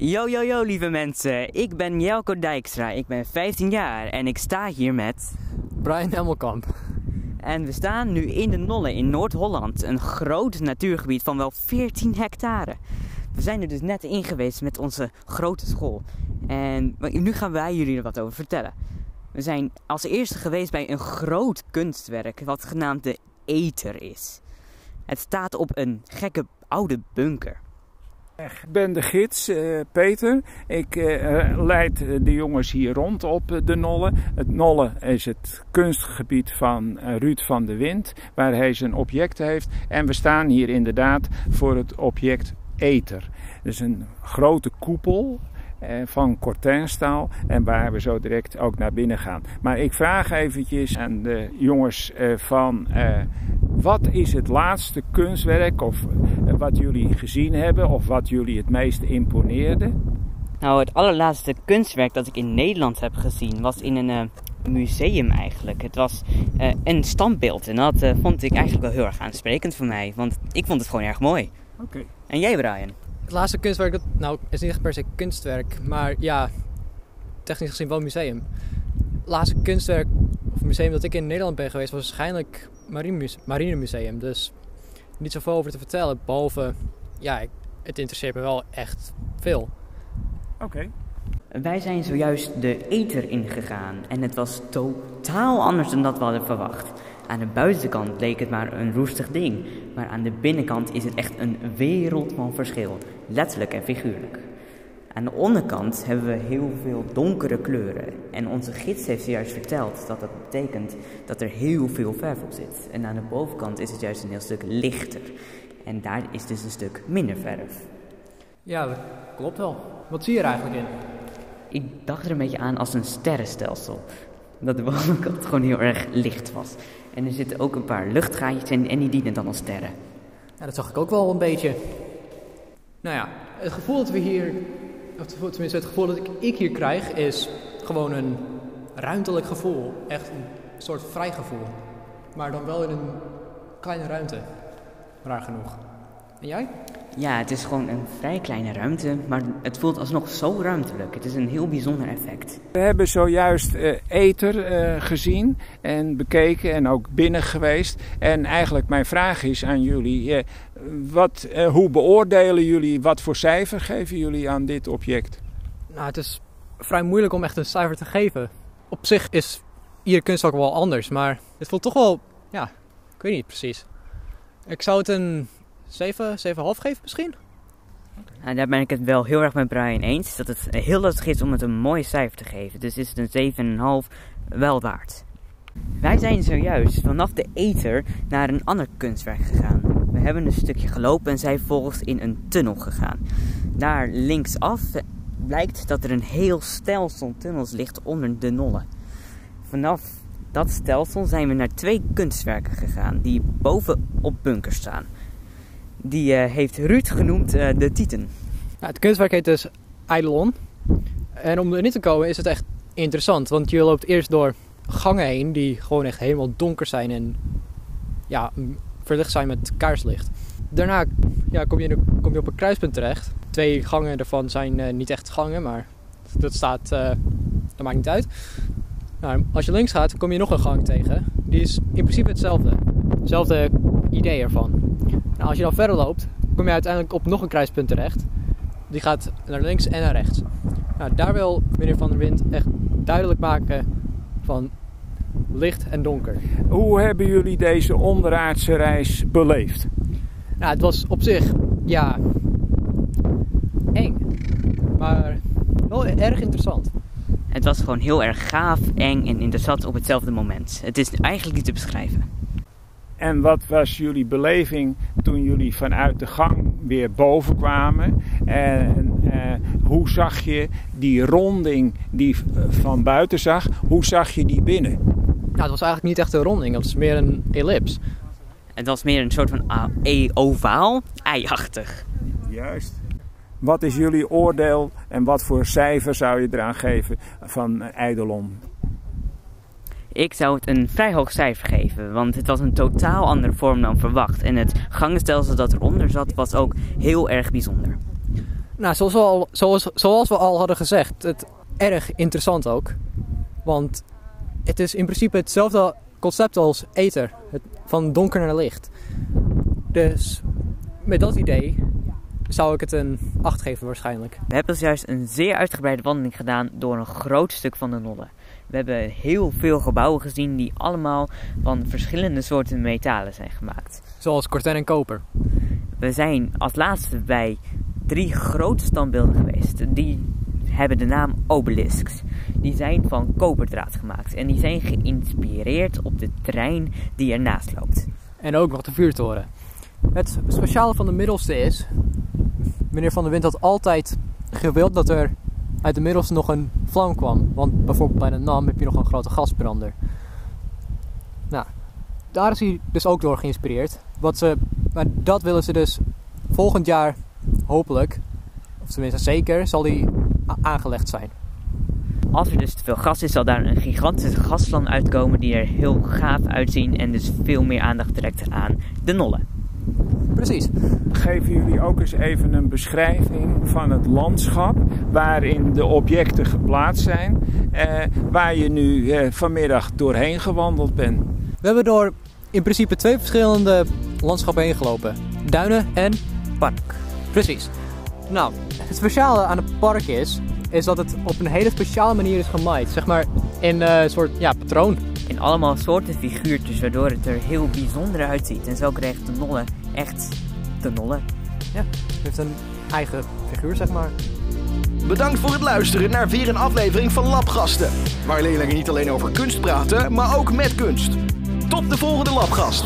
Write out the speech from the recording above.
Yo, yo, yo, lieve mensen. Ik ben Jelko Dijkstra. Ik ben 15 jaar en ik sta hier met... Brian Hemmelkamp. En we staan nu in de Nolle in Noord-Holland. Een groot natuurgebied van wel 14 hectare. We zijn er dus net in geweest met onze grote school. En nu gaan wij jullie er wat over vertellen. We zijn als eerste geweest bij een groot kunstwerk, wat genaamd de Eter is. Het staat op een gekke oude bunker. Ik ben de gids, uh, Peter. Ik uh, leid de jongens hier rond op de Nolle. Het Nolle is het kunstgebied van Ruud van de Wind, waar hij zijn objecten heeft. En we staan hier inderdaad voor het object Eter. Dus een grote koepel van cortinstaal en waar we zo direct ook naar binnen gaan. Maar ik vraag eventjes aan de jongens van wat is het laatste kunstwerk of eh, wat jullie gezien hebben of wat jullie het meest imponeerde? Nou, het allerlaatste kunstwerk dat ik in Nederland heb gezien was in een uh, museum eigenlijk. Het was uh, een standbeeld en dat uh, vond ik eigenlijk wel heel erg aansprekend voor mij, want ik vond het gewoon erg mooi. Oké. En jij Brian? Het laatste kunstwerk, dat, nou is niet echt per se kunstwerk, maar ja, technisch gezien wel een museum. Het laatste kunstwerk of museum dat ik in Nederland ben geweest was waarschijnlijk Marinemuseum. Dus niet zoveel over te vertellen. Behalve, ja, het interesseert me wel echt veel. Oké. Wij zijn zojuist de eter ingegaan en het was totaal anders dan dat we hadden verwacht. Aan de buitenkant leek het maar een roestig ding, maar aan de binnenkant is het echt een wereld van verschil, letterlijk en figuurlijk. Aan de onderkant hebben we heel veel donkere kleuren. En onze gids heeft juist verteld dat dat betekent dat er heel veel verf op zit. En aan de bovenkant is het juist een heel stuk lichter. En daar is dus een stuk minder verf. Ja, dat klopt wel. Wat zie je er eigenlijk in? Ik dacht er een beetje aan als een sterrenstelsel. Dat de bovenkant gewoon heel erg licht was. En er zitten ook een paar luchtgaatjes in en die dienen dan als sterren. Ja, dat zag ik ook wel een beetje. Nou ja, het gevoel dat we hier tenminste het gevoel dat ik, ik hier krijg, is gewoon een ruimtelijk gevoel. Echt een soort vrij gevoel. Maar dan wel in een kleine ruimte. Raar genoeg. En jij? Ja, het is gewoon een vrij kleine ruimte, maar het voelt alsnog zo ruimtelijk. Het is een heel bijzonder effect. We hebben zojuist uh, Ether uh, gezien en bekeken en ook binnen geweest. En eigenlijk mijn vraag is aan jullie, uh, wat, hoe beoordelen jullie, wat voor cijfer geven jullie aan dit object? Nou, het is vrij moeilijk om echt een cijfer te geven. Op zich is ieder kunstwerk wel anders, maar het voelt toch wel, ja, ik weet niet precies. Ik zou het een 7, 7,5 geven misschien? Nou, daar ben ik het wel heel erg met Brian eens. Dat het heel lastig is om het een mooi cijfer te geven. Dus is het een 7,5 wel waard. Wij zijn zojuist vanaf de Ether naar een ander kunstwerk gegaan. We hebben een stukje gelopen en zijn vervolgens in een tunnel gegaan. Daar linksaf blijkt dat er een heel stelsel tunnels ligt onder de Nolle. Vanaf dat stelsel zijn we naar twee kunstwerken gegaan die boven op bunkers staan. Die uh, heeft Ruud genoemd uh, de Titan. Nou, het kunstwerk heet dus Eidolon. En om erin te komen is het echt interessant. Want je loopt eerst door gangen heen die gewoon echt helemaal donker zijn en ja, verlicht zijn met kaarslicht. Daarna ja, kom, je, kom je op een kruispunt terecht. Twee gangen daarvan zijn uh, niet echt gangen, maar dat staat, dat maakt niet uit. Nou, als je links gaat, kom je nog een gang tegen. Die is in principe hetzelfde. Hetzelfde idee ervan. Nou, als je dan verder loopt, kom je uiteindelijk op nog een kruispunt terecht. Die gaat naar links en naar rechts. Nou, daar wil meneer Van der Wind echt duidelijk maken van licht en donker. Hoe hebben jullie deze onderaardse reis beleefd? Nou, het was op zich, ja, eng. Maar wel erg interessant. Het was gewoon heel erg gaaf, eng en interessant op hetzelfde moment. Het is eigenlijk niet te beschrijven. En wat was jullie beleving toen jullie vanuit de gang weer boven kwamen? En uh, hoe zag je die ronding die van buiten zag, hoe zag je die binnen? Nou, het was eigenlijk niet echt een ronding, het was meer een ellips. Het was meer een soort van e ovaal, eiachtig. Juist. Wat is jullie oordeel en wat voor cijfer zou je eraan geven van Eidolon? Ik zou het een vrij hoog cijfer geven, want het was een totaal andere vorm dan verwacht. En het gangenstelsel dat eronder zat was ook heel erg bijzonder. Nou, zoals we, al, zoals, zoals we al hadden gezegd, het erg interessant ook. Want het is in principe hetzelfde concept als ether, het, van donker naar licht. Dus met dat idee zou ik het een 8 geven waarschijnlijk. We hebben dus juist een zeer uitgebreide wandeling gedaan door een groot stuk van de Nolle. We hebben heel veel gebouwen gezien die allemaal van verschillende soorten metalen zijn gemaakt. Zoals korten en koper. We zijn als laatste bij drie grote standbeelden geweest. Die hebben de naam obelisks. Die zijn van koperdraad gemaakt en die zijn geïnspireerd op de trein die ernaast loopt. En ook nog de vuurtoren. Het speciale van de middelste is, meneer Van der Wind had altijd gewild dat er uit de middelste nog een vlam kwam. Want bijvoorbeeld bij de NAM heb je nog een grote gasbrander. Nou, daar is hij dus ook door geïnspireerd. Wat ze, maar dat willen ze dus volgend jaar hopelijk, of tenminste zeker, zal die aangelegd zijn. Als er dus te veel gas is, zal daar een gigantische gasvlam uitkomen die er heel gaaf uitzien en dus veel meer aandacht trekt aan de nollen. Precies. Geven jullie ook eens even een beschrijving van het landschap waarin de objecten geplaatst zijn, eh, waar je nu eh, vanmiddag doorheen gewandeld bent. We hebben door in principe twee verschillende landschappen heen gelopen. Duinen en Park. Precies. Nou, het speciale aan het park is, is dat het op een hele speciale manier is gemaaid. Zeg maar in eh, een soort ja, patroon. In allemaal soorten figuurtjes, waardoor het er heel bijzonder uitziet. En zo krijgt de nolle echt de nolle. Ja, het heeft een eigen figuur, zeg maar. Bedankt voor het luisteren naar weer een aflevering van Labgasten. Waar leerlingen niet alleen over kunst praten, maar ook met kunst. Tot de volgende Labgast.